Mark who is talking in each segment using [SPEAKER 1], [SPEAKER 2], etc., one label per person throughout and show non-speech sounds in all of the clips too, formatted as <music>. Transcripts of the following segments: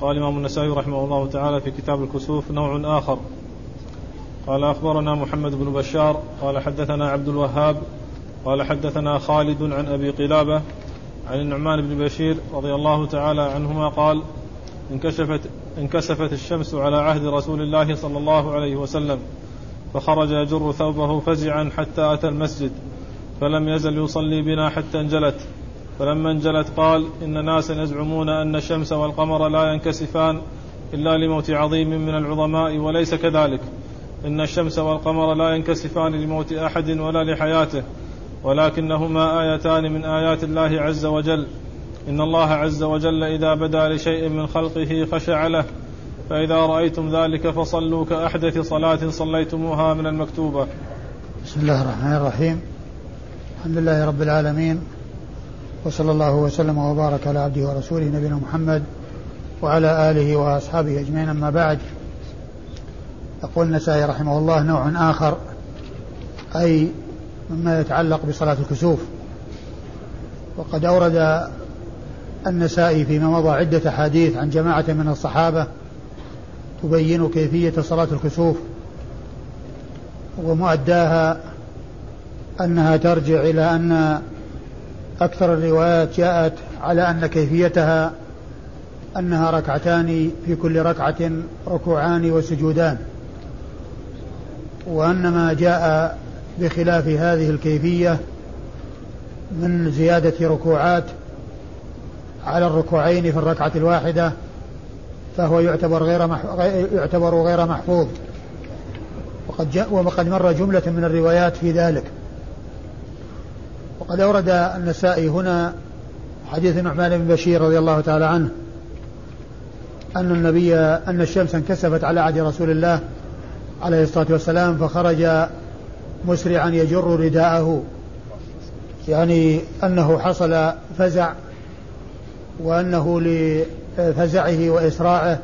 [SPEAKER 1] قال الإمام النسائي رحمه الله تعالى في كتاب الكسوف نوع آخر. قال أخبرنا محمد بن بشار قال حدثنا عبد الوهاب قال حدثنا خالد عن أبي قلابة عن النعمان بن بشير رضي الله تعالى عنهما قال انكشفت انكسفت الشمس على عهد رسول الله صلى الله عليه وسلم فخرج يجر ثوبه فزعا حتى أتى المسجد فلم يزل يصلي بنا حتى انجلت. فلما انجلت قال إن ناسا يزعمون أن الشمس والقمر لا ينكسفان إلا لموت عظيم من العظماء وليس كذلك. إن الشمس والقمر لا ينكسفان لموت أحد ولا لحياته ولكنهما آيتان من آيات الله عز وجل. إن الله عز وجل إذا بدا لشيء من خلقه خشع له فإذا رأيتم ذلك فصلوا كأحدث صلاة صليتموها من المكتوبة.
[SPEAKER 2] بسم الله الرحمن الرحيم. الحمد لله رب العالمين وصلى الله وسلم وبارك على عبده ورسوله نبينا محمد وعلى آله وأصحابه أجمعين. أما بعد يقول النسائي رحمه الله نوع آخر أي مما يتعلق بصلاة الكسوف. وقد أورد النسائي فيما مضى عدة أحاديث عن جماعة من الصحابة تبين كيفية صلاة الكسوف ومؤداها أنها ترجع إلى أن أكثر الروايات جاءت على أن كيفيتها أنها ركعتان في كل ركعة ركوعان وسجودان وأن ما جاء بخلاف هذه الكيفية من زيادة ركوعات على الركوعين في الركعة الواحدة فهو يعتبر غير يعتبر غير محفوظ. وقد جاء وقد مر جملة من الروايات في ذلك. وقد أورد النسائي هنا حديث النعمان بن بشير رضي الله تعالى عنه أن النبي أن الشمس انكسفت على عهد رسول الله عليه الصلاة والسلام فخرج مسرعا يجر رداءه يعني أنه حصل فزع وأنه لفزعه وإسراعه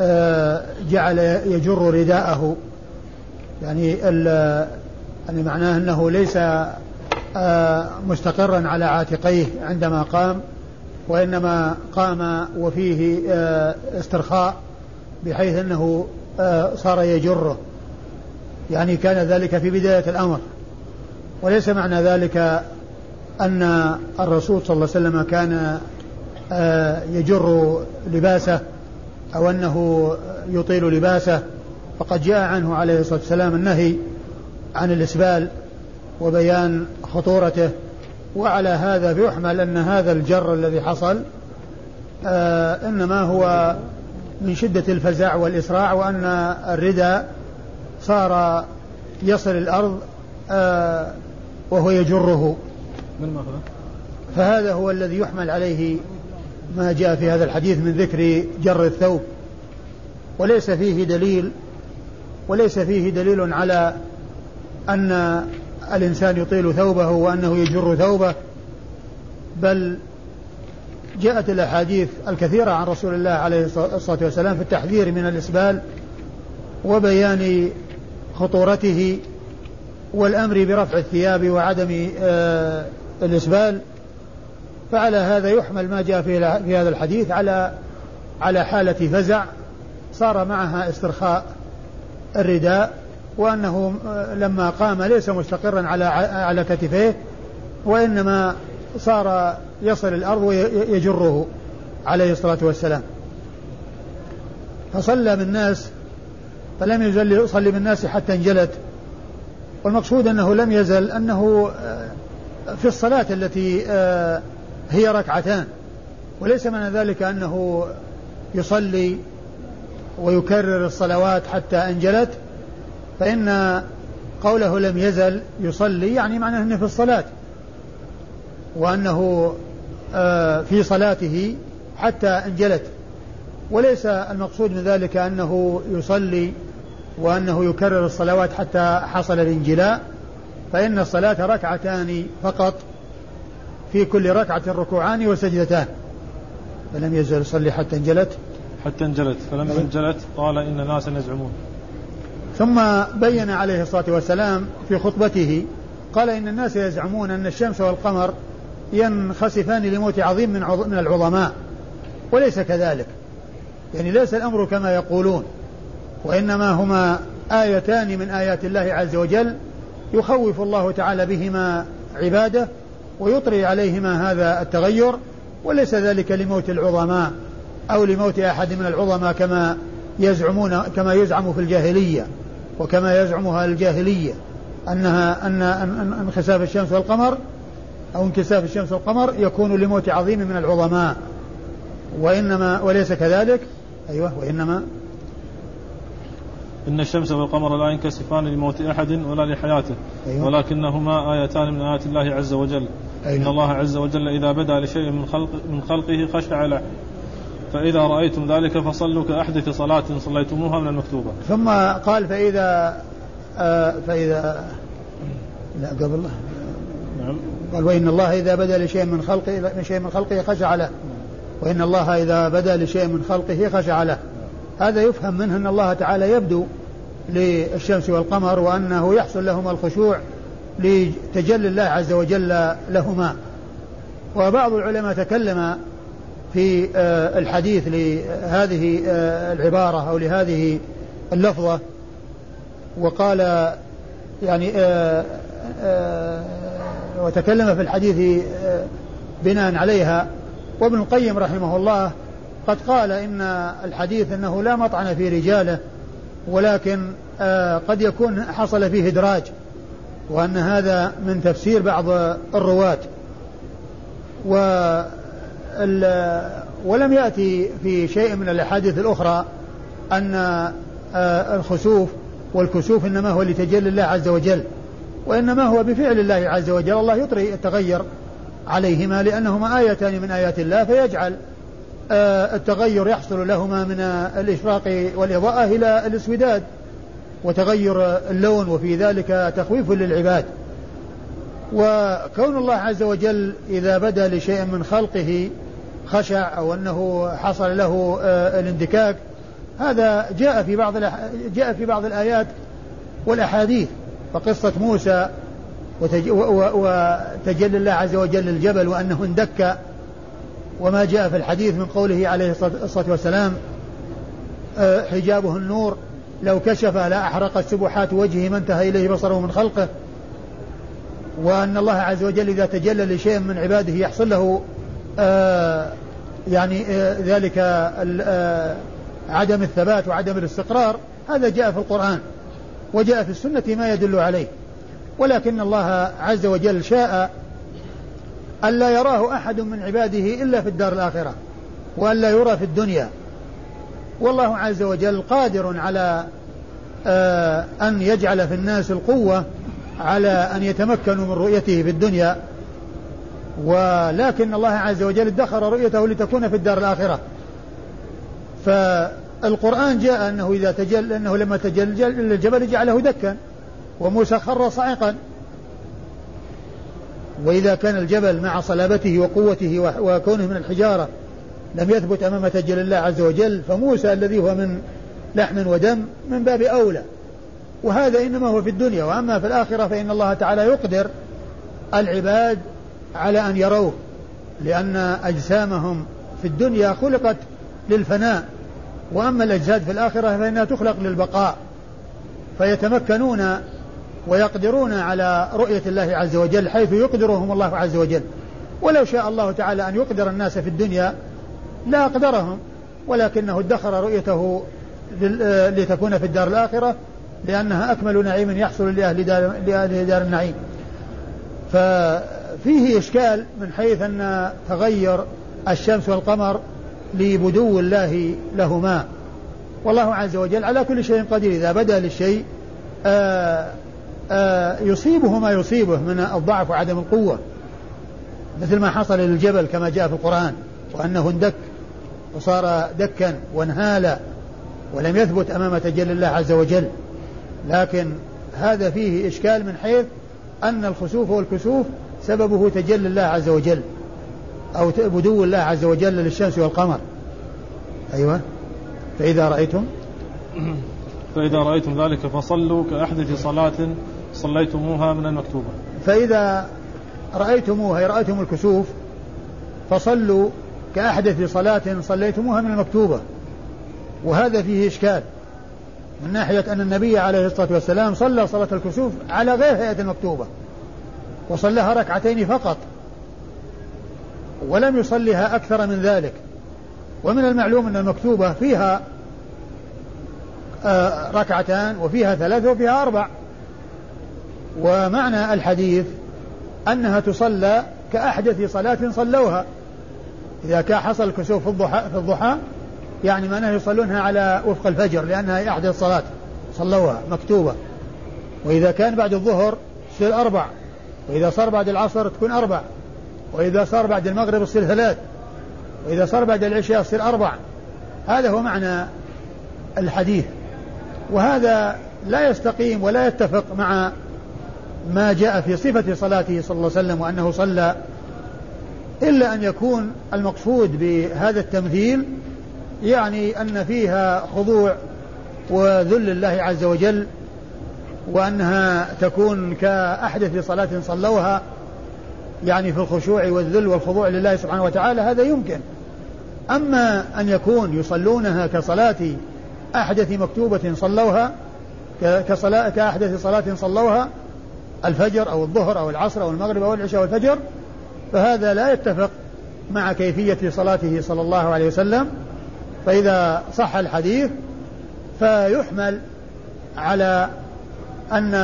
[SPEAKER 2] آه، جعل يجر رداءه يعني يعني معناه أنه ليس مستقرا على عاتقيه عندما قام وإنما قام وفيه آه، استرخاء بحيث أنه صار يجره. يعني كان ذلك في بداية الأمر. وليس معنى ذلك أن الرسول صلى الله عليه وسلم كان آه، يجر لباسه أو أنه يطيل لباسه. فقد جاء عنه عليه الصلاة والسلام النهي عن الإسبال وبيان خطورته. وعلى هذا فيحمل أن هذا الجر الذي حصل آه إنما هو من شدة الفزع والإسراع وأن الردى صار يصل الأرض آه وهو يجره. من فهذا هو الذي يحمل عليه ما جاء في هذا الحديث من ذكر جر الثوب. وليس فيه دليل وليس فيه دليل على أن الإنسان يطيل ثوبه وأنه يجر ثوبه بل جاءت الأحاديث الكثيرة عن رسول الله عليه الصلاة والسلام في التحذير من الإسبال وبيان خطورته والأمر برفع الثياب وعدم آه، الإسبال. فعلى هذا يحمل ما جاء في هذا الحديث على على حالة فزع صار معها استرخاء الرداء وأنه لما قام ليس مستقرا على على كتفيه وإنما صار يصل الأرض ويجره عليه الصلاة والسلام. فصلى بالناس فلم يزل يصلي بالناس حتى انجلت. والمقصود أنه لم يزل أنه آه، في الصلاة التي آه، هي ركعتان. وليس معنى ذلك أنه يصلي ويكرر الصلوات حتى أنجلت. فإن قوله لم يزل يصلي يعني معناه أنه في الصلاة وأنه آه، في صلاته حتى انجلت وليس المقصود من ذلك أنه يصلي وأنه يكرر الصلوات حتى حصل الانجلاء فإن الصلاة ركعتان فقط في كل ركعة ركوعان وسجدتان. فلم يزل يصلي حتى انجلت
[SPEAKER 1] حتى انجلت فلما انجلت قال إن ناسا يزعمون.
[SPEAKER 2] ثم بين عليه الصلاة والسلام في خطبته قال إن الناس يزعمون أن الشمس والقمر ينخسفان لموت عظيم من من العظماء وليس كذلك. يعني ليس الأمر كما يقولون وإنما هما آيتان من آيات الله عز وجل يخوف الله تعالى بهما عباده ويطري عليهما هذا التغير وليس ذلك لموت العظماء أو لموت أحد من العظماء كما يزعمون كما يزعم في الجاهلية. وكما يزعمها الجاهلية أنها أن انخساف الشمس والقمر أو انكساف الشمس والقمر يكون لموت عظيم من العظماء وإنما وليس كذلك أيوه وإنما
[SPEAKER 1] إن الشمس والقمر لا ينكسفان لموت أحد ولا لحياته أيوة. ولكنهما آيتان من آيات الله عز وجل أيوة. إن الله عز وجل إذا بدا لشيء من خلق من خلقه خشع له فإذا رأيتم ذلك فصلوا كأحدث صلاة صليتموها من المكتوبة.
[SPEAKER 2] ثم قال فإذا آه فإذا لا قبل نعم. قال وإن الله إذا بدا لشيء من خلقه من شيء من خلقه خشع له. وإن الله إذا بدا لشيء من خلقه خشع له. هذا يفهم منه أن الله تعالى يبدو للشمس والقمر وأنه يحصل لهما الخشوع لتجلي الله عز وجل لهما. وبعض العلماء تكلم في آه، الحديث لهذه آه، العبارة أو لهذه اللفظة وقال يعني آه، وتكلم في الحديث بناء عليها. وابن القيم رحمه الله قد قال إن الحديث أنه لا مطعن في رجاله ولكن قد يكون حصل فيه إدراج وأن هذا من تفسير بعض الرواة. و ولم يأتي في شيء من الأحاديث الأخرى أن آه، الخسوف والكسوف إنما هو لتجلي الله عز وجل وإنما هو بفعل الله عز وجل. الله يطري التغير عليهما لأنهما آيتان من آيات الله فيجعل آه، التغير يحصل لهما من الإشراق والإضاءة إلى الاسوداد وتغير اللون وفي ذلك تخويف للعباد. وكون الله عز وجل إذا بدا لشيء من خلقه خشع أو أنه حصل له آه، الاندكاك هذا جاء في بعض جاء في بعض الآيات والأحاديث فقصة موسى وتجلي الله عز وجل الجبل وأنه اندك. وما جاء في الحديث من قوله عليه الصلاة والسلام آه، حجابه النور لو كشف لأحرقت سبحات وجهه ما انتهى إليه بصره من خلقه. وأن الله عز وجل إذا تجلى لشيء من عباده يحصل له آه يعني آه ذلك آه عدم الثبات وعدم الاستقرار هذا جاء في القرآن وجاء في السنة ما يدل عليه. ولكن الله عز وجل شاء ألا يراه أحد من عباده إلا في الدار الآخرة وألا يرى في الدنيا. والله عز وجل قادر على أن يجعل في الناس القوة على أن يتمكنوا من رؤيته في الدنيا ولكن الله عز وجل ادخر رؤيته لتكون في الدار الآخرة. فالقرآن جاء أنه إذا تجل أنه لما تجل الجبل جعله دكا وموسى خر صاعقا. وإذا كان الجبل مع صلابته وقوته وكونه من الحجارة لم يثبت أمام تجل الله عز وجل فموسى الذي هو من لحم ودم من باب أولى. وهذا إنما هو في الدنيا وأما في الآخرة فإن الله تعالى يقدر العباد على أن يروه لأن أجسامهم في الدنيا خلقت للفناء وأما الأجساد في الآخرة فإنها تخلق للبقاء فيتمكنون ويقدرون على رؤية الله عز وجل حيث يقدرهم الله عز وجل. ولو شاء الله تعالى أن يقدر الناس في الدنيا لا أقدرهم ولكنه ادخر رؤيته لتكون في الدار الآخرة لأنها أكمل نعيم يحصل لأهل دار, لأهل دار النعيم. ففيه إشكال من حيث أن تغير الشمس والقمر لبدو الله لهما. والله عز وجل على كل شيء قدير. إذا بدأ للشيء آآ آآ يصيبه ما يصيبه من الضعف وعدم القوة. مثل ما حصل للجبل كما جاء في القرآن وأنه اندك وصار دكا وانهال ولم يثبت أمام تجلي الله عز وجل. لكن هذا فيه إشكال من حيث أن الخسوف والكسوف سببه تجلي الله عز وجل أو بدو الله عز وجل للشمس والقمر. أيوة. فإذا رأيتم؟ <clears throat>
[SPEAKER 1] فإذا رأيتم ذلك فصلوا كأحدث صلاة صليتموها من المكتوبة.
[SPEAKER 2] فإذا رأيتموها رأيتم الكسوف فصلوا كأحدث صلاة صليتموها من المكتوبة. وهذا فيه إشكال. من ناحية أن النبي عليه الصلاة والسلام صلى صلاة الكسوف على غير هيئة المكتوبة وصلىها ركعتين فقط ولم يصلها أكثر من ذلك. ومن المعلوم أن المكتوبة فيها آه، ركعتان وفيها ثلاث وفيها أربع. ومعنى الحديث أنها تصلى كأحدث صلاة صلوها. إذا كان حصل الكسوف في الضحى في الضحى يعني معناه يصلونها على وفق الفجر لأنها أحدث صلاة صلوها مكتوبة. وإذا كان بعد الظهر تصير أربع وإذا صار بعد العصر تكون أربع وإذا صار بعد المغرب تصير ثلاث وإذا صار بعد العشاء تصير أربع. هذا هو معنى الحديث. وهذا لا يستقيم ولا يتفق مع ما جاء في صفة صلاته صلى الله عليه وسلم وأنه صلى إلا أن يكون المقصود بهذا التمثيل يعني أن فيها خضوع وذل الله عز وجل وأنها تكون كأحدث صلاة صلوها يعني في الخشوع والذل والخضوع لله سبحانه وتعالى هذا يمكن. أما أن يكون يصلونها كصلاة أحدث مكتوبة صلوها كصلاة كأحدث صلاة صلوها الفجر أو الظهر أو العصر أو المغرب أو العشاء والفجر فهذا لا يتفق مع كيفية صلاته صلى الله عليه وسلم. فإذا صح الحديث فيحمل على أن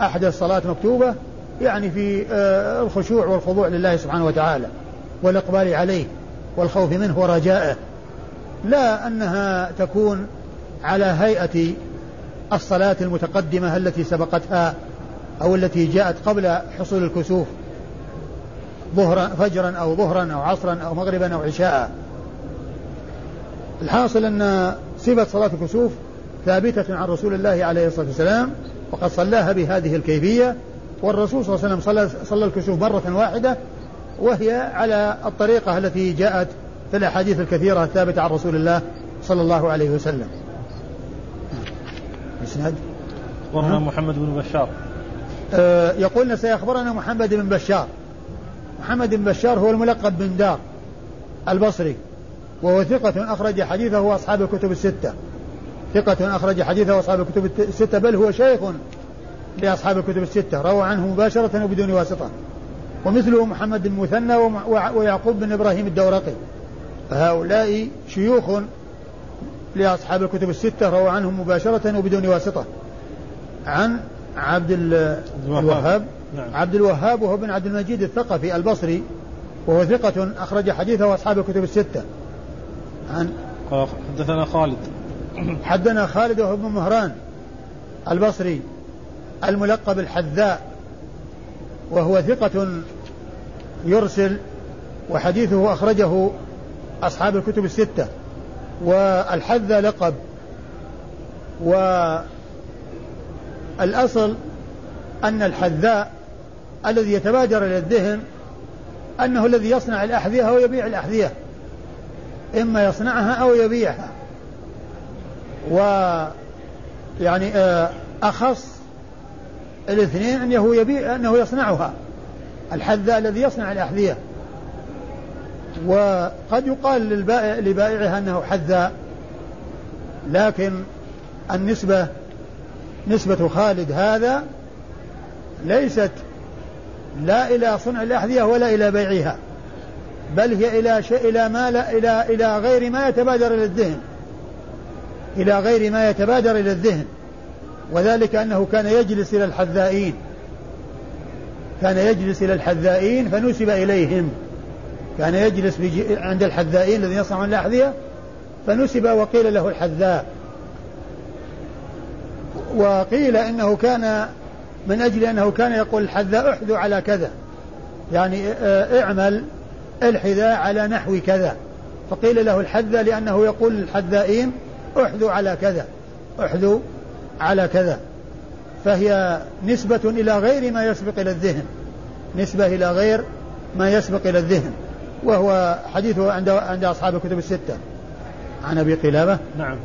[SPEAKER 2] أحدث صلاة مكتوبة يعني في آه، الخشوع والخضوع لله سبحانه وتعالى والإقبال عليه والخوف منه ورجائه لا أنها تكون على هيئة الصلاة المتقدمة التي سبقتها أو التي جاءت قبل حصول الكسوف ظهرا فجرا أو ظهرا أو عصرا أو مغربا أو عشاء. الحاصل أن صفة صلاة الكسوف ثابتة عن رسول الله عليه الصلاة والسلام وقد صلاها بهذه الكيفية والرسول صلى الله عليه وسلم صلى, صلى الكسوف مرة واحدة وهي على الطريقة التي جاءت في الأحاديث الكثيرة الثابتة عن رسول الله صلى الله عليه وسلم.
[SPEAKER 1] إسناد؟ أخبرنا محمد بن بشار.
[SPEAKER 2] آه يقولنا سيخبرنا محمد بن بشار. محمد بن بشار هو الملقب بن دار البصري. وهو ثقة أخرج حديثه أصحاب الكتب الستة. ثقة أخرج حديثه أصحاب الكتب الستة بل هو شيخ لأصحاب الكتب الستة. روى عنه مباشرة وبدون واسطة. ومثله محمد بن مثنى ويعقوب بن إبراهيم الدورقي. فهؤلاء شيوخ لأصحاب الكتب الستة روى عنهم مباشرة وبدون واسطة. عن عبد الوهاب. نعم. عبد الوهاب وهو بن عبد المجيد الثقفي البصري وهو ثقة أخرج حديثه أصحاب الكتب الستة.
[SPEAKER 1] عن حدثنا خالد.
[SPEAKER 2] حدثنا خالد وهو ابن مهران البصري الملقب الحذاء وهو ثقة يرسل وحديثه أخرجه أصحاب الكتب الستة والحذاء لقب والأصل أن الحذاء الذي يتبادر إلى الذهن أنه الذي يصنع الأحذية أو يبيع الأحذية. إما يصنعها أو يبيعها. و يعني آه، أخص الاثنين أنه يبيع أنه يصنعها. الحذاء الذي يصنع الأحذية. وقد يقال للبائع لبائعها أنه حذاء لكن النسبة نسبة خالد هذا ليست لا إلى صنع الأحذية ولا إلى بيعها. بل هي إلى شيء إلى ما لا إلى إلى غير ما يتبادر إلى الذهن. إلى غير ما يتبادر إلى الذهن. وذلك أنه كان يجلس إلى الحذائين. كان يجلس إلى الحذائين فنسب إليهم. كان يجلس عند الحذائين الذين يصنعون الأحذية فنسب وقيل له الحذاء. وقيل إنه كان من أجل أنه كان يقول الحذاء احذو على كذا. يعني آه، اعمل الحذاء على نحو كذا. فقيل له الحذاء لأنه يقول للحذائين احذو على كذا احذو على كذا. فهي نسبة إلى غير ما يسبق إلى الذهن. نسبة إلى غير ما يسبق إلى الذهن. وهو حديثه عند عند أصحاب الكتب الستة. عن أبي قلابة.
[SPEAKER 1] نعم.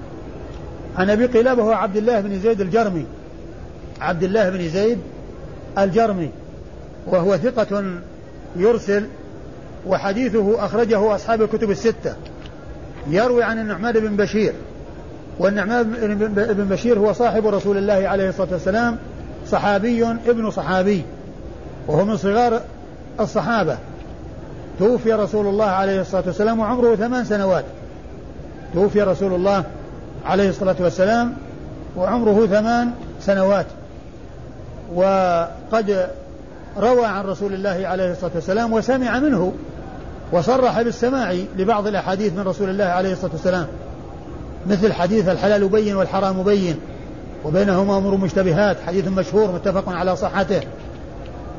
[SPEAKER 2] عن أبي قلابة هو عبد الله بن زيد الجرمي. عبد الله بن زيد الجرمي. وهو ثقة يرسل وحديثه أخرجه أصحاب الكتب الستة. يروي عن النعمان بن بشير. والنعمان بن بشير هو صاحب رسول الله عليه الصلاة والسلام صحابي ابن صحابي. وهو من صغار الصحابة. توفي رسول الله عليه الصلاة والسلام وعمره ثمان سنوات. توفي رسول الله عليه الصلاة والسلام وعمره ثمان سنوات. وقد روى عن رسول الله عليه الصلاة والسلام وسمع منه وصرح بالسماع لبعض الأحاديث من رسول الله عليه الصلاة والسلام. مثل حديث الحلال بين والحرام بين وبينهما أمور مشتبهات حديث مشهور متفق على صحته.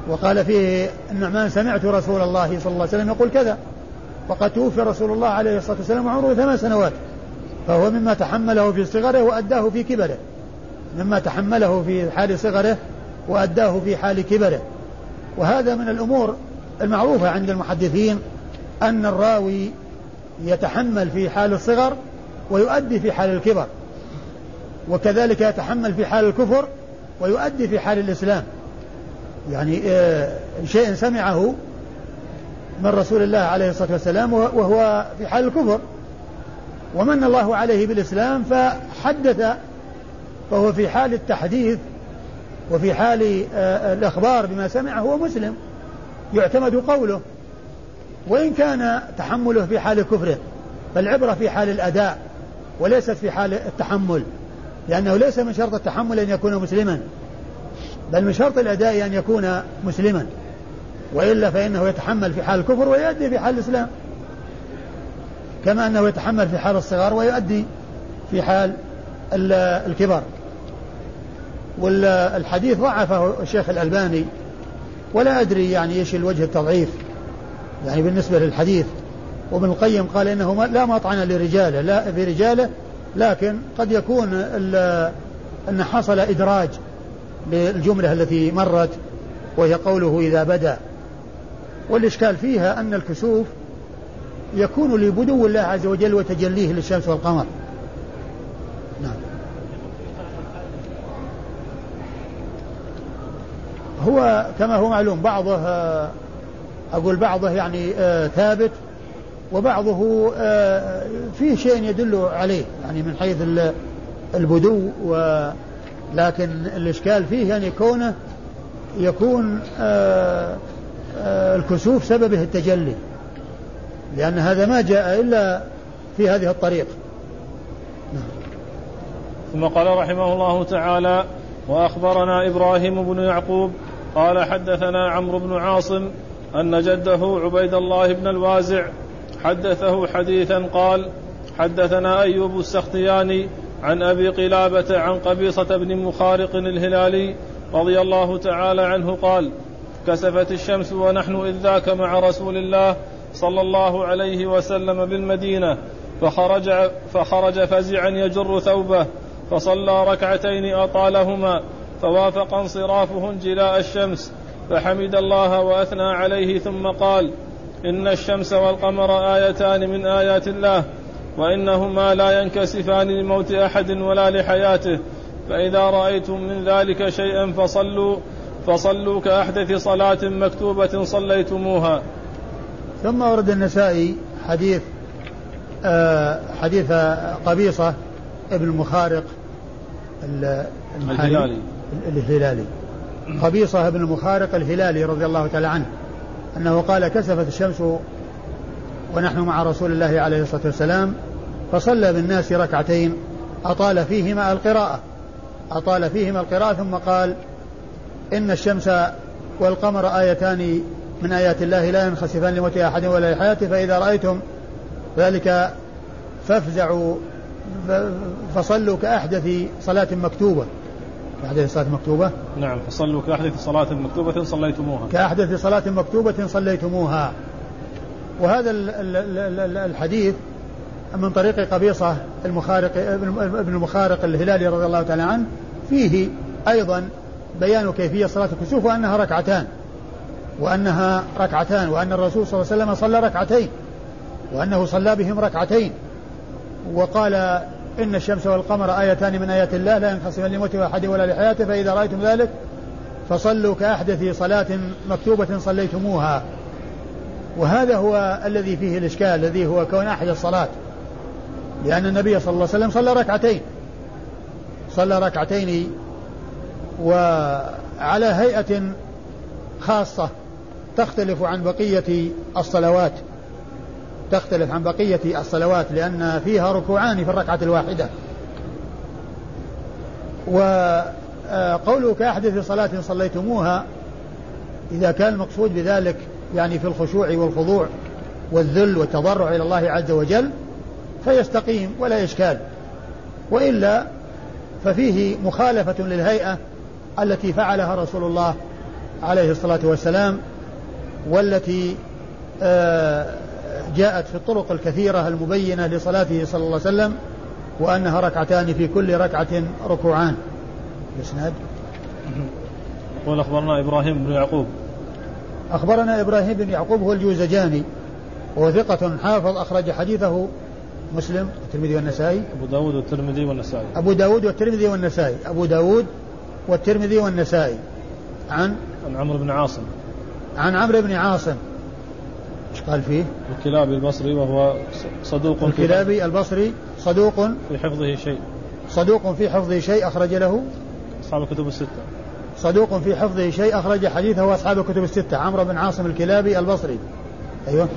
[SPEAKER 2] وقال فيه النعمان سمعت رسول الله صلى الله عليه وسلم يقول كذا وقد توفي رسول الله عليه الصلاة والسلام وعمره ثمان سنوات فهو مما تحمله في صغره وأداه في كبره. مما تحمله في حال صغره وأداه في حال كبره. وهذا من الأمور المعروفة عند المحدثين أن الراوي يتحمل في حال الصغر ويؤدي في حال الكبر وكذلك يتحمل في حال الكفر ويؤدي في حال الإسلام. يعني آه، شيء سمعه من رسول الله عليه الصلاة والسلام وهو في حال الكفر. ومن الله عليه بالإسلام فحدث فهو في حال التحديث وفي حال آه، الإخبار بما سمع هو مسلم يعتمد قوله. وإن كان تحمله في حال كفره فالعبرة في حال الأداء وليست في حال التحمل لأنه ليس من شرط التحمل أن يكون مسلما بل من شرط الأداء أن يكون مسلما وإلا فإنه يتحمل في حال الكفر ويؤدي في حال الإسلام. كما أنه يتحمل في حال الصغار ويؤدي في حال الكبر والحديث ضعفه الشيخ الألباني ولا أدري يعني إيش الوجه التضعيف. يعني بالنسبة للحديث وابن القيم قال إنه لا مطعن لرجاله لا في رجاله لكن قد يكون أن حصل إدراج للجملة التي مرت وهي قوله إذا بدأ. والإشكال فيها أن الكسوف يكون لبدو الله عز وجل وتجليه للشمس والقمر. نعم. هو كما هو معلوم بعضه أقول بعضه يعني آه، ثابت وبعضه آه، فيه شيء يدل عليه يعني من حيث البدو ولكن الإشكال فيه يعني كونه يكون آه، الكسوف سببه التجلي لأن هذا ما جاء إلا في هذه الطريق.
[SPEAKER 1] ثم قال رحمه الله تعالى وأخبرنا إبراهيم بن يعقوب قال حدثنا عمرو بن عاصم أن جده عبيد الله بن الوازع حدثه حديثا قال حدثنا أيوب السختياني عن أبي قلابة عن قبيصة بن مخارق الهلالي رضي الله تعالى عنه قال كسفت الشمس ونحن إذ ذاك مع رسول الله صلى الله عليه وسلم بالمدينة فخرج فخرج فزعا يجر ثوبه فصلى ركعتين أطالهما فوافق انصرافه انجلاء الشمس. فحمد الله وأثنى عليه ثم قال إن الشمس والقمر آيتان من آيات الله وإنهما لا ينكسفان لموت أحد ولا لحياته. فإذا رأيتم من ذلك شيئا فصلوا فصلوا كأحدث صلاة مكتوبة صليتموها.
[SPEAKER 2] ثم ورد النسائي حديث آه حديث قبيصة ابن مخارق
[SPEAKER 1] الهلالي.
[SPEAKER 2] الهلالي. قبيصة بن المخارق الهلالي رضي الله تعالى عنه أنه قال كسفت الشمس ونحن مع رسول الله عليه الصلاة والسلام فصلى بالناس ركعتين أطال فيهما القراءة. أطال فيهما القراءة ثم قال إن الشمس والقمر آيتان من آيات الله لا ينخسفان لموت أحد ولا لحياته فإذا رأيتم ذلك فافزعوا فصلوا كأحدث صلاة مكتوبة. كأحدث صلاة مكتوبة؟
[SPEAKER 1] نعم فصلوا كأحدث صلاة مكتوبة صليتموها.
[SPEAKER 2] كأحدث صلاة مكتوبة صليتموها. وهذا الحديث من طريق قبيصة المخارق ابن المخارق الهلالي رضي الله تعالى عنه. فيه أيضا بيان كيفية صلاة الكسوف وأنها ركعتان. وأنها ركعتان وأن الرسول صلى الله عليه وسلم صلى ركعتين. وأنه صلى بهم ركعتين. وقال إن الشمس والقمر آيتان من آيات الله لا ينخسفان لموت أحد ولا لحياته فإذا رأيتم ذلك فصلوا كأحدث صلاة مكتوبة صليتموها. وهذا هو الذي فيه الإشكال الذي هو كون أحد الصلاة. لأن النبي صلى الله عليه وسلم صلى ركعتين. صلى ركعتين وعلى هيئة خاصة تختلف عن بقية الصلوات. تختلف عن بقية الصلوات لأن فيها ركوعان في الركعة الواحدة. وقوله كأحدث صلاة صليتموها إذا كان المقصود بذلك يعني في الخشوع والخضوع والذل والتضرع إلى الله عز وجل فيستقيم ولا إشكال. وإلا ففيه مخالفة للهيئة التي فعلها رسول الله عليه الصلاة والسلام والتي آه، جاءت في الطرق الكثيرة المبينة لصلاته صلى الله عليه وسلم وأنها ركعتان في كل ركعة ركوعان. الإسناد
[SPEAKER 1] يقول أخبرنا إبراهيم بن يعقوب.
[SPEAKER 2] أخبرنا إبراهيم بن يعقوب هو الجوزجاني وهو ثقة حافظ أخرج حديثه مسلم والترمذي والنسائي.
[SPEAKER 1] أبو داود والترمذي والنسائي.
[SPEAKER 2] أبو داود والترمذي والنسائي. أبو داود والترمذي والنسائي. عن؟
[SPEAKER 1] عن عمرو بن عاصم.
[SPEAKER 2] عن عمرو بن عاصم. إيش قال فيه؟
[SPEAKER 1] الكلابي البصري وهو صدوق
[SPEAKER 2] الكلابي البصري صدوق
[SPEAKER 1] في حفظه شيء.
[SPEAKER 2] صدوق في حفظه شيء أخرج له؟
[SPEAKER 1] أصحاب الكتب الستة.
[SPEAKER 2] صدوق في حفظه شيء أخرج حديثه أصحاب الكتب الستة. عمرو بن عاصم الكلابي البصري. أيوه.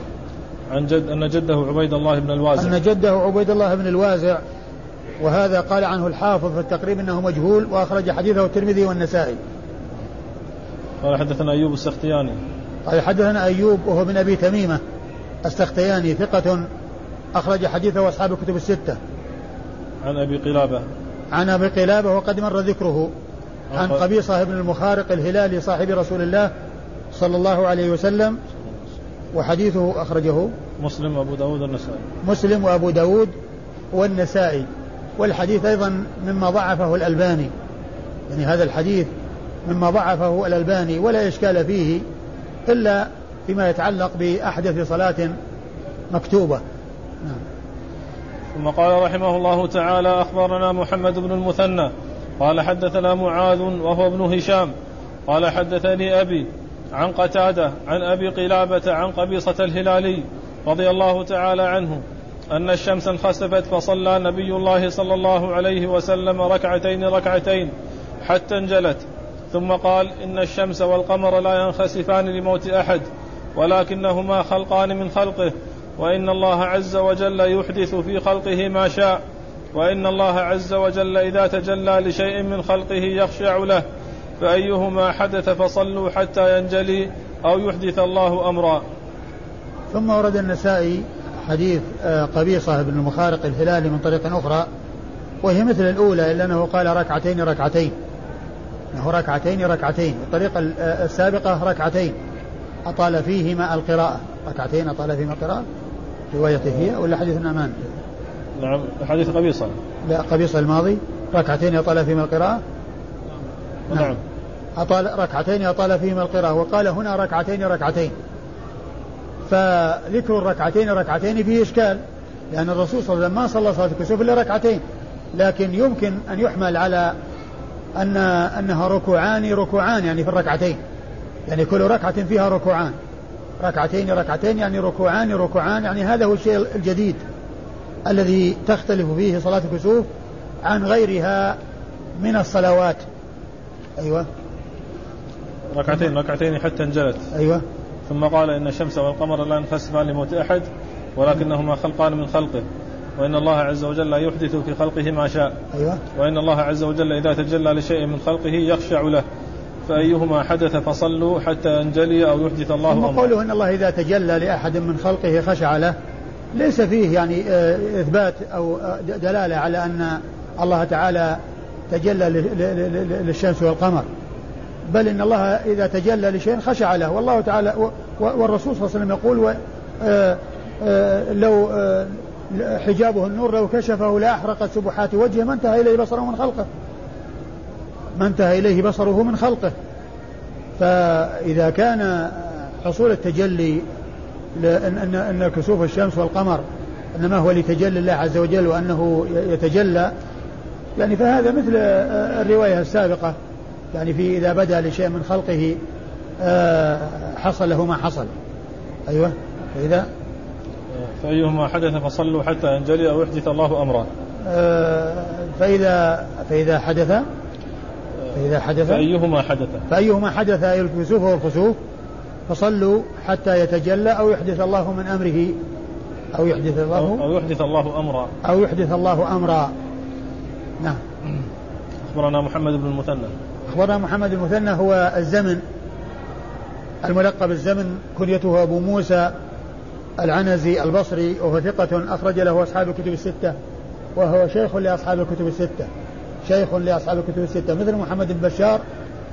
[SPEAKER 1] عن جد أن جده عبيد الله بن الوازع.
[SPEAKER 2] أن جده عبيد الله بن الوازع وهذا قال عنه الحافظ في التقريب أنه مجهول وأخرج حديثه الترمذي والنسائي.
[SPEAKER 1] قال حدثنا أيوب السختياني.
[SPEAKER 2] قال حدثنا أيوب وهو من أبي تميمة السختياني ثقة أخرج حديثه أصحاب الكتب الستة.
[SPEAKER 1] عن أبي قلابة.
[SPEAKER 2] عن أبي قلابة وقد مر ذكره عن قبيصة بن المخارق الهلالي صاحب رسول الله صلى الله عليه وسلم وحديثه أخرجه
[SPEAKER 1] مسلم وأبو داود والنسائي.
[SPEAKER 2] مسلم وأبو داود والنسائي والحديث أيضا مما ضعفه الألباني. يعني هذا الحديث مما ضعفه الألباني ولا إشكال فيه. إلا فيما يتعلق بأحدث صلاة مكتوبة نعم.
[SPEAKER 1] ثم قال رحمه الله تعالى أخبرنا محمد بن المثنى قال حدثنا معاذ وهو ابن هشام قال حدثني أبي عن قتادة عن أبي قلابة عن قبيصة الهلالي رضي الله تعالى عنه أن الشمس انخسفت فصلى نبي الله صلى الله عليه وسلم ركعتين ركعتين حتى انجلت ثم قال إن الشمس والقمر لا ينخسفان لموت أحد ولكنهما خلقان من خلقه وإن الله عز وجل يحدث في خلقه ما شاء وإن الله عز وجل إذا تجلى لشيء من خلقه يخشع له فأيهما حدث فصلوا حتى ينجلي أو يحدث الله أمرا.
[SPEAKER 2] ثم ورد النسائي حديث آه، قبيصة بن المخارق الهلالي من طريق أخرى وهي مثل الأولى إلا أنه قال ركعتين ركعتين. أنه ركعتين ركعتين الطريقة آه، السابقة ركعتين. أطال فيهما القراءة. ركعتين أطال فيهما القراءة؟ روايته هي ولا حديث النعمان
[SPEAKER 1] نعم حديث قبيصة.
[SPEAKER 2] لا قبيصة الماضي. ركعتين أطال فيهما القراءة؟
[SPEAKER 1] نعم, نعم.
[SPEAKER 2] أطال ركعتين أطال فيهما القراءة. وقال هنا ركعتين ركعتين. فذكر الركعتين ركعتين فيه إشكال لأن الرسول صلى الله عليه وسلم ما صلى صلاة الكسوف إلا ركعتين. لكن يمكن أن يحمل على أن أنها ركوعان ركوعان يعني في الركعتين. يعني كل ركعة فيها ركوعان. ركعتين ركعتين يعني ركوعان ركوعان يعني هذا هو الشيء الجديد الذي تختلف فيه صلاة الكسوف عن غيرها من الصلوات. أيوة.
[SPEAKER 1] ركعتين ركعتين حتى انجلت
[SPEAKER 2] أيوة.
[SPEAKER 1] ثم قال إن الشمس والقمر لا ينخسفان لموت أحد ولكنهما خلقان من خلقه. وإن الله عز وجل يحدث في خلقه ما شاء.
[SPEAKER 2] أيوة.
[SPEAKER 1] وإن الله عز وجل إذا تجلى لشيء من خلقه يخشع له. فأيهما حدث فصلوا حتى ينجلي أو يحدث الله
[SPEAKER 2] ثم قوله إن الله إذا تجلى لأحد من خلقه خشع له. ليس فيه يعني آه، إثبات أو آه، دلالة على أن الله تعالى تجلى للشمس والقمر. بل إن الله إذا تجلى لشيء خشع له. والله تعالى والرسول صلى الله عليه وسلم يقول آه، لو حجابه النور لو كشفه لأحرقت سبحات وجهه ما انتهى إليه بصره من خلقه. ما انتهى إليه بصره من خلقه. فإذا كان حصول التجلي أن أن كسوف الشمس والقمر إنما هو لتجلي الله عز وجل وأنه يتجلى يعني فهذا مثل الرواية السابقة. يعني في إذا بدا لشيء من خلقه آه، حصل له ما حصل. أيوه فإذا
[SPEAKER 1] فأيهما حدث فصلوا حتى ينجلي أو يحدث الله أمرا.
[SPEAKER 2] آه، فإذا فإذا حدث؟ فإذا حدث؟
[SPEAKER 1] فأيهما حدث؟
[SPEAKER 2] فأيهما حدث أي الكسوف والخسوف فصلوا حتى يتجلى أو يحدث الله من أمره. أو يحدث الله؟
[SPEAKER 1] أو يحدث الله أمرا.
[SPEAKER 2] أو يحدث الله أمرا. نعم.
[SPEAKER 1] أخبرنا محمد بن المثنى.
[SPEAKER 2] أخبرنا محمد بن المثنى هو الزمن الملقب الزمن كنيته أبو موسى العنزي البصري وهو ثقة أخرج له أصحاب الكتب الستة وهو شيخ لأصحاب الكتب الستة. شيخ لأصحاب الكتب الستة مثل محمد بن بشار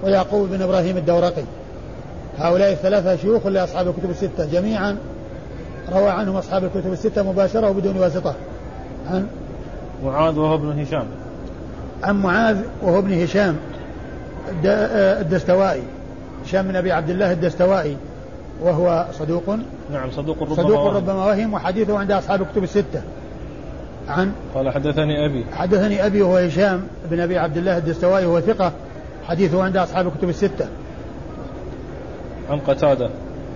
[SPEAKER 2] ويعقوب بن إبراهيم الدورقي. هؤلاء الثلاثة شيوخ لأصحاب الكتب الستة جميعا روى عنهم أصحاب الكتب الستة مباشرة وبدون واسطة. عن؟
[SPEAKER 1] معاذ وهو ابن هشام.
[SPEAKER 2] عن معاذ وهو ابن هشام الدستوائي. هشام بن أبي عبد الله الدستوائي. وهو صدوق.
[SPEAKER 1] نعم صدوق ربما
[SPEAKER 2] صدوق ربما وهم وحديثه عند أصحاب الكتب الستة. عن
[SPEAKER 1] قال حدثني أبي.
[SPEAKER 2] حدثني أبي وهو هشام بن أبي عبد الله الدستوائي وهو ثقة. حديثه عند أصحاب الكتب الستة.
[SPEAKER 1] عن قتادة.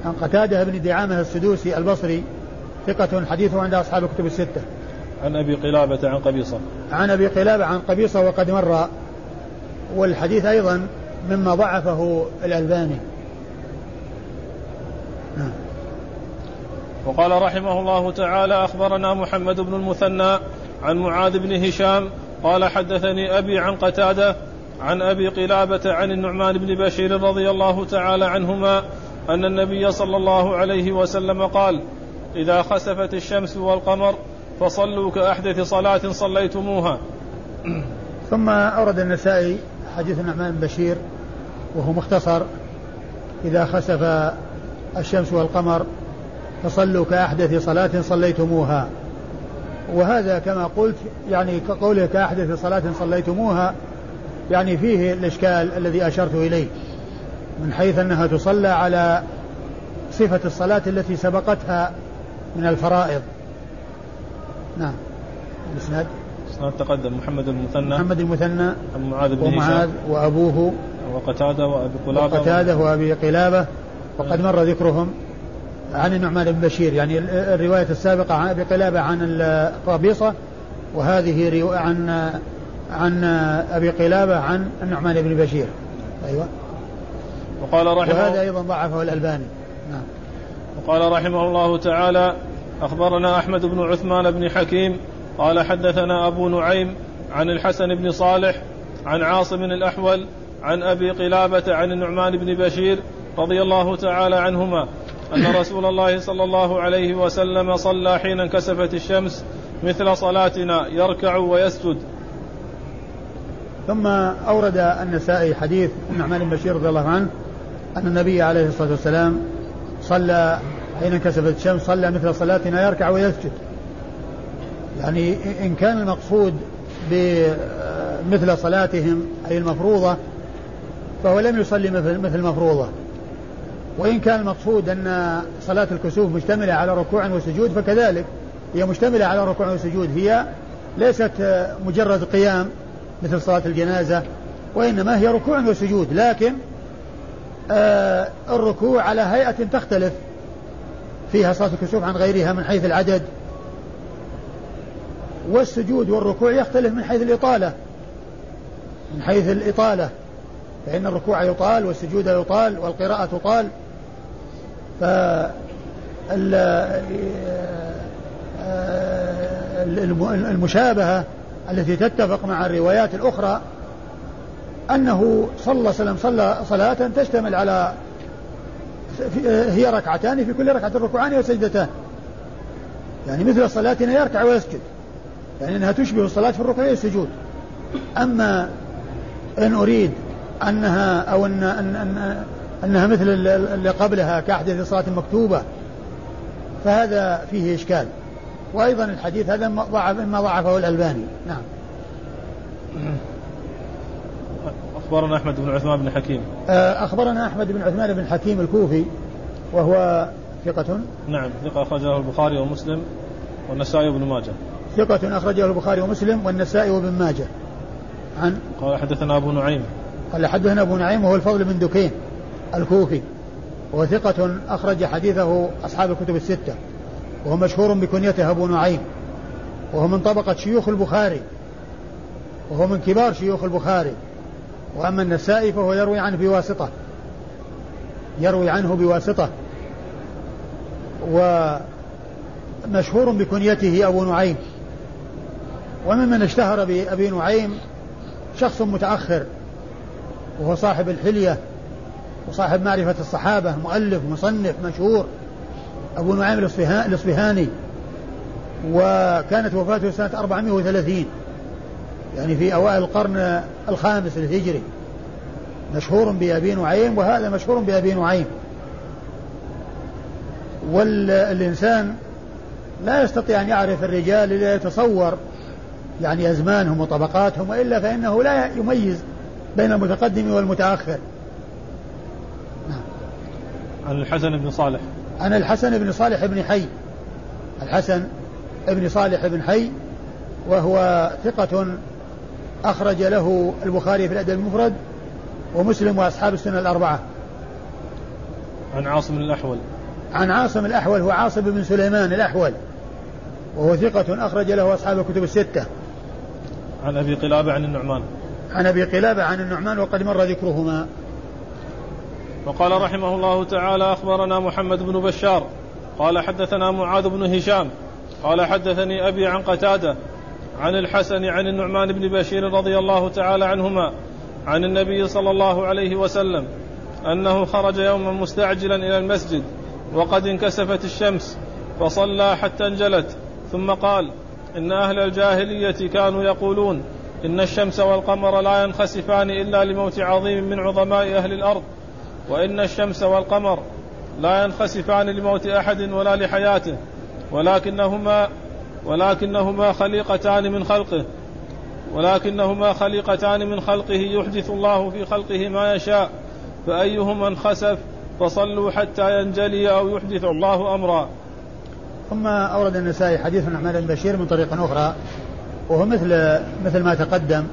[SPEAKER 2] عن قتادة بن دعامة السدوسي البصري ثقة. حديثه عند أصحاب الكتب الستة.
[SPEAKER 1] عن أبي قلابة عن قبيصة.
[SPEAKER 2] عن أبي قلابة عن قبيصة وقد مر والحديث أيضا مما ضعفه الألباني.
[SPEAKER 1] وقال رحمه الله تعالى أخبرنا محمد بن المثنى عن معاذ بن هشام قال حدثني أبي عن قتادة عن أبي قلابة عن النعمان بن بشير رضي الله تعالى عنهما أن النبي صلى الله عليه وسلم قال إذا خسفت الشمس والقمر فصلوا كأحدث صلاة صليتموها.
[SPEAKER 2] ثم أورد النسائي حديث النعمان بن بشير وهو مختصر إذا خسف الشمس والقمر فصلوا كأحدث صلاة صليتموها. وهذا كما قلت يعني كقوله كأحدث صلاة صليتموها يعني فيه الإشكال الذي أشرت إليه من حيث أنها تصلى على صفة الصلاة التي سبقتها من الفرائض. نعم. الإسناد؟
[SPEAKER 1] الإسناد تقدم. محمد المثنى.
[SPEAKER 2] محمد المثنى.
[SPEAKER 1] معاذ بن
[SPEAKER 2] ومعاذ وأبوه.
[SPEAKER 1] وقتادة وأبي قلابة.
[SPEAKER 2] وقتادة وأبي قلابة. وقد مر ذكرهم. عن النعمان بن بشير يعني الرواية السابقة عن أبي قلابة عن القبيصة وهذه عن عن أبي قلابة عن النعمان بن بشير. أيوة.
[SPEAKER 1] وقال رحمه
[SPEAKER 2] وهذا أيضا ضعفه الألباني. نعم.
[SPEAKER 1] وقال رحمه الله تعالى أخبرنا أحمد بن عثمان بن حكيم قال حدثنا أبو نعيم عن الحسن بن صالح عن عاصم الأحول عن أبي قلابة عن النعمان بن بشير رضي الله تعالى عنهما أن رسول الله صلى الله عليه وسلم صلى حين انكسفت الشمس مثل صلاتنا يركع ويسجد.
[SPEAKER 2] ثم أورد النسائي حديث النعمان بن بشير رضي الله عنه أن النبي عليه الصلاة والسلام صلى حين انكسفت الشمس صلى مثل صلاتنا يركع ويسجد. يعني إن كان المقصود بمثل صلاتهم أي المفروضة فهو لم يصلي مثل مثل المفروضة. وإن كان المقصود أن صلاة الكسوف مشتملة على ركوع وسجود فكذلك هي مشتملة على ركوع وسجود هي ليست مجرد قيام مثل صلاة الجنازة وإنما هي ركوع وسجود لكن آه الركوع على هيئة تختلف. فيها صلاة الكسوف عن غيرها من حيث العدد. والسجود والركوع يختلف من حيث الإطالة. من حيث الإطالة. فإن الركوع يطال والسجود يطال والقراءة تطال. المشابهة التي تتفق مع الروايات الأخرى أنه صلى صلى صلاة تشتمل على هي ركعتان في كل ركعة ركوعان وسجدتان. يعني مثل صلاتنا يركع ويسجد. يعني أنها تشبه الصلاة في الركوع والسجود. أما إن أريد أنها أو أن, أن, أن أنها مثل اللي قبلها كأحدث صلاة مكتوبة. فهذا فيه إشكال. وأيضا الحديث هذا ضعف مما ضعفه الألباني. نعم.
[SPEAKER 1] أخبرنا أحمد بن عثمان بن حكيم.
[SPEAKER 2] آه، أخبرنا أحمد بن عثمان بن حكيم الكوفي وهو ثقة.
[SPEAKER 1] نعم ثقة أخرجه البخاري ومسلم والنسائي وابن ماجه.
[SPEAKER 2] ثقة أخرجه البخاري ومسلم والنسائي وابن ماجه. عن؟
[SPEAKER 1] قال حدثنا أبو نعيم.
[SPEAKER 2] قال حدثنا أبو نعيم وهو الفضل بن دكين. الكوفي وهو ثقة أخرج حديثه أصحاب الكتب الستة وهو مشهور بكنيته أبو نعيم وهو من طبقة شيوخ البخاري وهو من كبار شيوخ البخاري وأما النسائي فهو يروي عنه بواسطة يروي عنه بواسطة ومشهور بكنيته أبو نعيم وممن اشتهر بأبي نعيم شخص متأخر وهو صاحب الحلية وصاحب معرفة الصحابة مؤلف مصنف مشهور. أبو نعيم الإصفهاني. وكانت وفاته سنة 430 يعني في أوائل القرن الخامس الهجري مشهور بأبي نعيم وهذا مشهور بأبي نعيم. والإنسان لا يستطيع أن يعرف الرجال إلا يتصور يعني أزمانهم وطبقاتهم وإلا فإنه لا يميز بين المتقدم والمتأخر.
[SPEAKER 1] عن الحسن بن صالح.
[SPEAKER 2] عن الحسن بن صالح بن حي. الحسن بن صالح بن حي وهو ثقة أخرج له البخاري في الأدب المفرد ومسلم وأصحاب السنة الأربعة.
[SPEAKER 1] عن عاصم الأحول.
[SPEAKER 2] عن عاصم الأحول هو عاصم بن سليمان الأحول وهو ثقة أخرج له أصحاب الكتب الستة.
[SPEAKER 1] عن أبي قلابة عن النعمان.
[SPEAKER 2] عن أبي قلابة عن النعمان وقد مر ذكرهما.
[SPEAKER 1] وقال رحمه الله تعالى أخبرنا محمد بن بشار قال حدثنا معاذ بن هشام قال حدثني أبي عن قتادة عن الحسن عن النعمان بن بشير رضي الله تعالى عنهما عن النبي صلى الله عليه وسلم أنه خرج يوما مستعجلا إلى المسجد وقد انكسفت الشمس فصلى حتى انجلت ثم قال إن أهل الجاهلية كانوا يقولون إن الشمس والقمر لا ينخسفان إلا لموت عظيم من عظماء أهل الأرض وإن الشمس والقمر لا ينخسفان لموت أحد ولا لحياته ولكنهما ولكنهما خليقتان من خلقه ولكنهما خليقتان من خلقه يحدث الله في خلقه ما يشاء فأيهما انخسف فصلوا حتى ينجلي أو يحدث الله أمرا.
[SPEAKER 2] ثم أورد النسائي حديث النعمان بن بشير من طريق أخرى وهو مثل مثل ما تقدم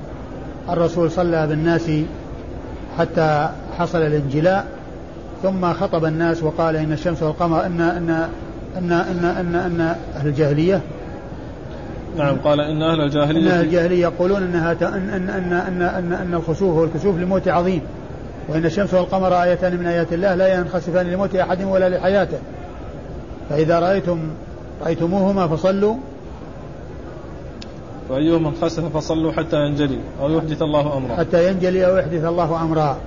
[SPEAKER 2] الرسول صلى بالناس حتى حصل الانجلاء ثم خطب الناس وقال إن الشمس والقمر أن أن أن أن أن, أن أهل الجاهلية.
[SPEAKER 1] نعم قال إن أهل الجاهلية
[SPEAKER 2] إن أهل الجاهلية يقولون أنها أن أن أن أن أن, أن الخسوف والكسوف لموت عظيم. وإن الشمس والقمر آيتان من آيات الله لا ينخسفان لموت أحد ولا لحياته. فإذا رأيتم رأيتموهما فصلوا.
[SPEAKER 1] فأيهما انخسف فصلوا حتى ينجلي أو يحدث الله أمرا.
[SPEAKER 2] حتى ينجلي أو يحدث الله أمرا.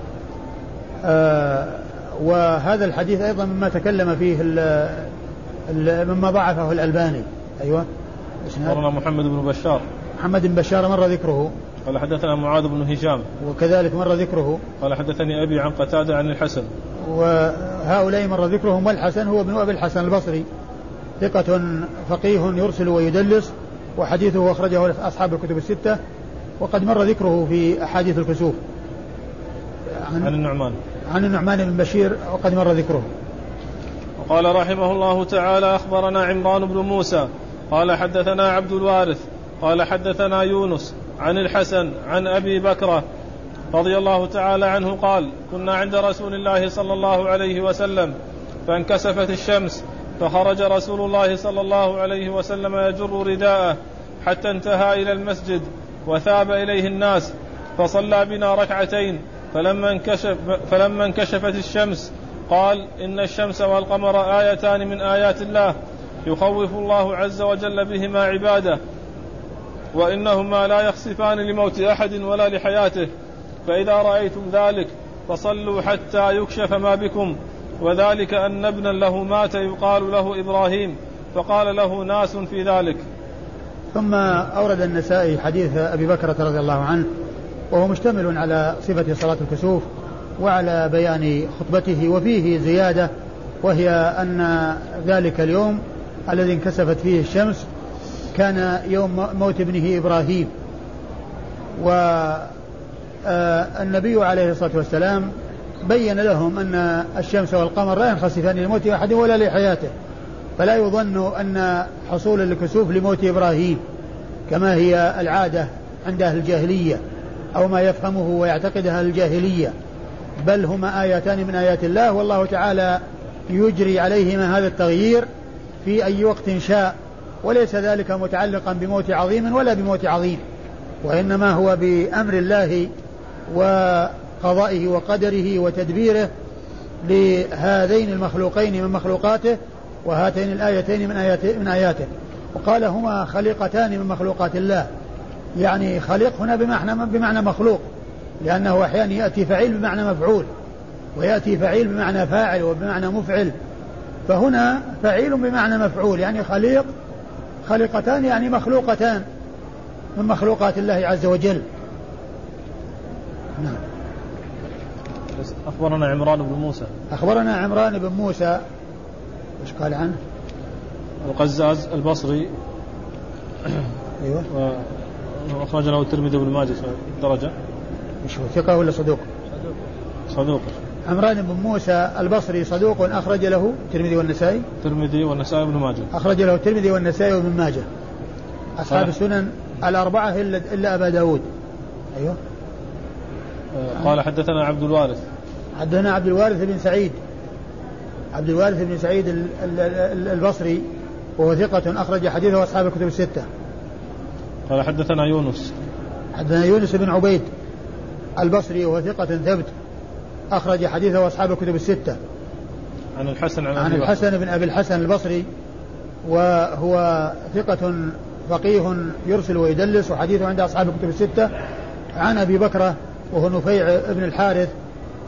[SPEAKER 2] وهذا الحديث أيضا مما تكلم فيه ال ال مما ضعفه الألباني. أيوه.
[SPEAKER 1] أخبرنا محمد بن بشار.
[SPEAKER 2] محمد بن بشار مر ذكره.
[SPEAKER 1] قال حدثنا معاذ بن هشام.
[SPEAKER 2] وكذلك مر ذكره.
[SPEAKER 1] قال حدثني أبي عن قتادة عن الحسن.
[SPEAKER 2] وهؤلاء مر ذكرهم والحسن هو ابن أبي الحسن البصري. ثقة فقيه يرسل ويدلس وحديثه أخرجه أصحاب الكتب الستة وقد مر ذكره في أحاديث الكسوف.
[SPEAKER 1] عن, عن النعمان.
[SPEAKER 2] عن النعمان بن بشير وقد مر ذكره.
[SPEAKER 1] وقال رحمه الله تعالى أخبرنا عمران بن موسى قال حدثنا عبد الوارث قال حدثنا يونس عن الحسن عن أبي بكرة رضي الله تعالى عنه قال كنا عند رسول الله صلى الله عليه وسلم فانكسفت الشمس فخرج رسول الله صلى الله عليه وسلم يجر رداءه حتى انتهى إلى المسجد وثاب إليه الناس فصلى بنا ركعتين فلما انكشف فلما انكشفت الشمس قال إن الشمس والقمر آيتان من آيات الله يخوف الله عز وجل بهما عباده وإنهما لا يخسفان لموت أحد ولا لحياته. فإذا رأيتم ذلك فصلوا حتى يكشف ما بكم. وذلك أن ابنا له مات يقال له إبراهيم فقال له ناس في ذلك.
[SPEAKER 2] ثم أورد النسائي حديث أبي بكرة رضي الله عنه وهو مشتمل على صفة صلاة الكسوف وعلى بيان خطبته وفيه زيادة وهي أن ذلك اليوم الذي انكسفت فيه الشمس كان يوم موت ابنه إبراهيم. والنبي عليه الصلاة والسلام بين لهم أن الشمس والقمر لا ينخسفان لموت أحد ولا لحياته. فلا يظن أن حصول الكسوف لموت إبراهيم كما هي العادة عند أهل الجاهلية. أو ما يفهمه ويعتقده أهل الجاهلية. بل هما آيتان من آيات الله والله تعالى يجري عليهما هذا التغيير في أي وقت شاء. وليس ذلك متعلقا بموت عظيم ولا بموت عظيم وإنما هو بأمر الله وقضائه وقدره وتدبيره لهذين المخلوقين من مخلوقاته وهاتين الآيتين من من آياته. وقال هما خليقتان من مخلوقات الله. يعني خليق هنا بمعنى بمعنى مخلوق. لأنه أحيانا يأتي فعيل بمعنى مفعول ويأتي فعيل بمعنى فاعل وبمعنى مفعل. فهنا فعيل بمعنى مفعول يعني خليق خليقتان يعني مخلوقتان من مخلوقات الله عز وجل.
[SPEAKER 1] نعم. أخبرنا عمران بن موسى.
[SPEAKER 2] أخبرنا عمران بن موسى. إيش قال عنه؟
[SPEAKER 1] القزاز البصري.
[SPEAKER 2] أيوه.
[SPEAKER 1] وأخرج له الترمذي بن ماجه درجة.
[SPEAKER 2] مش هو ثقة ولا صدوق؟
[SPEAKER 1] صدوق.
[SPEAKER 2] عمران بن موسى البصري صدوق أخرج له الترمذي والنسائي؟
[SPEAKER 1] الترمذي والنسائي بن ماجه.
[SPEAKER 2] أخرج له الترمذي والنسائي وابن ماجه. أصحاب السنن الأربعة إلا إلا أبا داود. أيوه.
[SPEAKER 1] آه، قال حدثنا عبد الوارث.
[SPEAKER 2] حدثنا عبد الوارث بن سعيد. عبد الوارث بن سعيد البصري وهو ثقة أخرج حديثه أصحاب الكتب الستة.
[SPEAKER 1] قال حدثنا يونس.
[SPEAKER 2] حدثنا يونس بن عبيد البصري وهو ثقة ثبت أخرج حديثه أصحاب الكتب الستة.
[SPEAKER 1] عن الحسن
[SPEAKER 2] عن, عن الحسن بن أبي الحسن البصري وهو ثقة فقيه يرسل ويدلس وحديثه عند أصحاب الكتب الستة. عن أبي بكرة وهو نفيع بن الحارث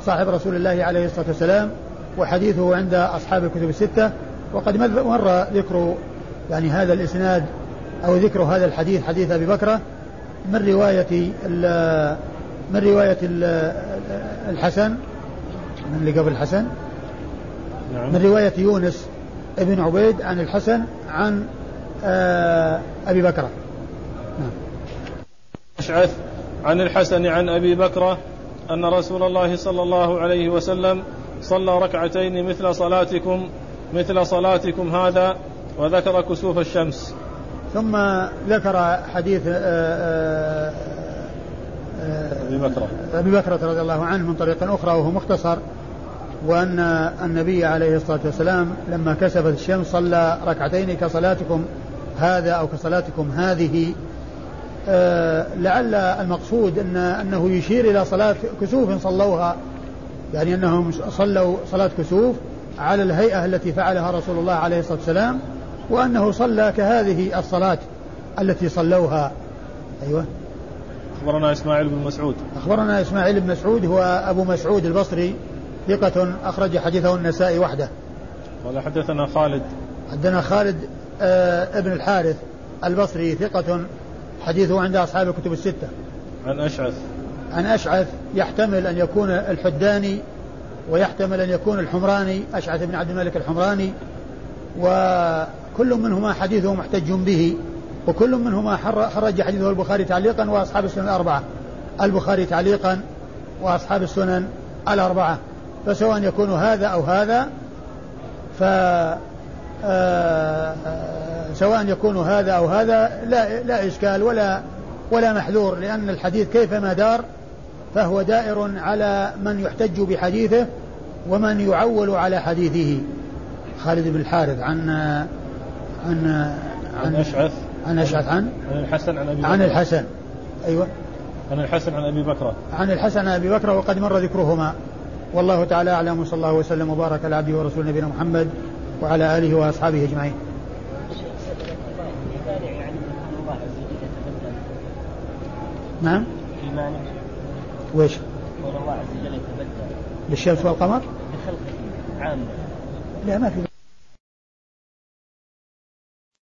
[SPEAKER 2] صاحب رسول الله عليه الصلاة والسلام وحديثه عند أصحاب الكتب الستة. وقد مر ذكر يعني هذا الإسناد أو ذكر هذا الحديث حديث أبي بكرة من رواية من رواية الحسن من اللي قبل الحسن نعم. من رواية يونس ابن عبيد عن الحسن عن آه، أبي بكرة
[SPEAKER 1] نعم. أشعث عن الحسن عن أبي بكرة أن رسول الله صلى الله عليه وسلم صلى ركعتين مثل صلاتكم مثل صلاتكم هذا وذكر كسوف الشمس
[SPEAKER 2] ثم ذكر حديث آه،
[SPEAKER 1] آه، أبي بكرة
[SPEAKER 2] أبي بكرة رضي الله عنه من طريق أخرى وهو مختصر وأن النبي عليه الصلاة والسلام لما كسفت الشمس صلى ركعتين كصلاتكم هذا أو كصلاتكم هذه. آه لعل المقصود أن أنه يشير إلى صلاة كسوف صلوها. يعني أنهم صلوا صلاة كسوف على الهيئة التي فعلها رسول الله عليه الصلاة والسلام وأنه صلى كهذه الصلاة التي صلوها. أيوة.
[SPEAKER 1] أخبرنا إسماعيل بن مسعود.
[SPEAKER 2] أخبرنا إسماعيل بن مسعود هو أبو مسعود البصري ثقة أخرج حديثه النسائي وحده.
[SPEAKER 1] قال حدثنا خالد.
[SPEAKER 2] حدثنا خالد آه ابن الحارث البصري ثقة حديثه عند أصحاب الكتب الستة.
[SPEAKER 1] عن أشعث.
[SPEAKER 2] عن أشعث يحتمل أن يكون الحداني ويحتمل أن يكون الحمراني أشعث بن عبد الملك الحمراني وكل منهما حديثه محتج به وكل منهما خرج حديثه البخاري تعليقا وأصحاب السنن الأربعة. البخاري تعليقا وأصحاب السنن الأربعة. فسواء يكون هذا أو هذا ف آه، سواء يكون هذا أو هذا لا, لا إشكال ولا ولا محذور لأن الحديث كيفما دار فهو دائر على من يحتج بحديثه ومن يعول على حديثه. خالد بن الحارث عن
[SPEAKER 1] عن عن أشعث.
[SPEAKER 2] عن أشعث عن؟
[SPEAKER 1] عن الحسن عن أبي
[SPEAKER 2] بكر. عن الحسن. أيوه.
[SPEAKER 1] عن الحسن عن أبي بكر.
[SPEAKER 2] عن الحسن عن أبي بكر وقد مر ذكرهما. والله تعالى أعلم وصلى الله وسلم وبارك على عبده ورسول نبينا محمد وعلى آله وأصحابه أجمعين. نعم؟ في مانع ويش؟ قول الله عز وجل يتبدل بالشمس والقمر؟ بخلقه عامة. لا ما في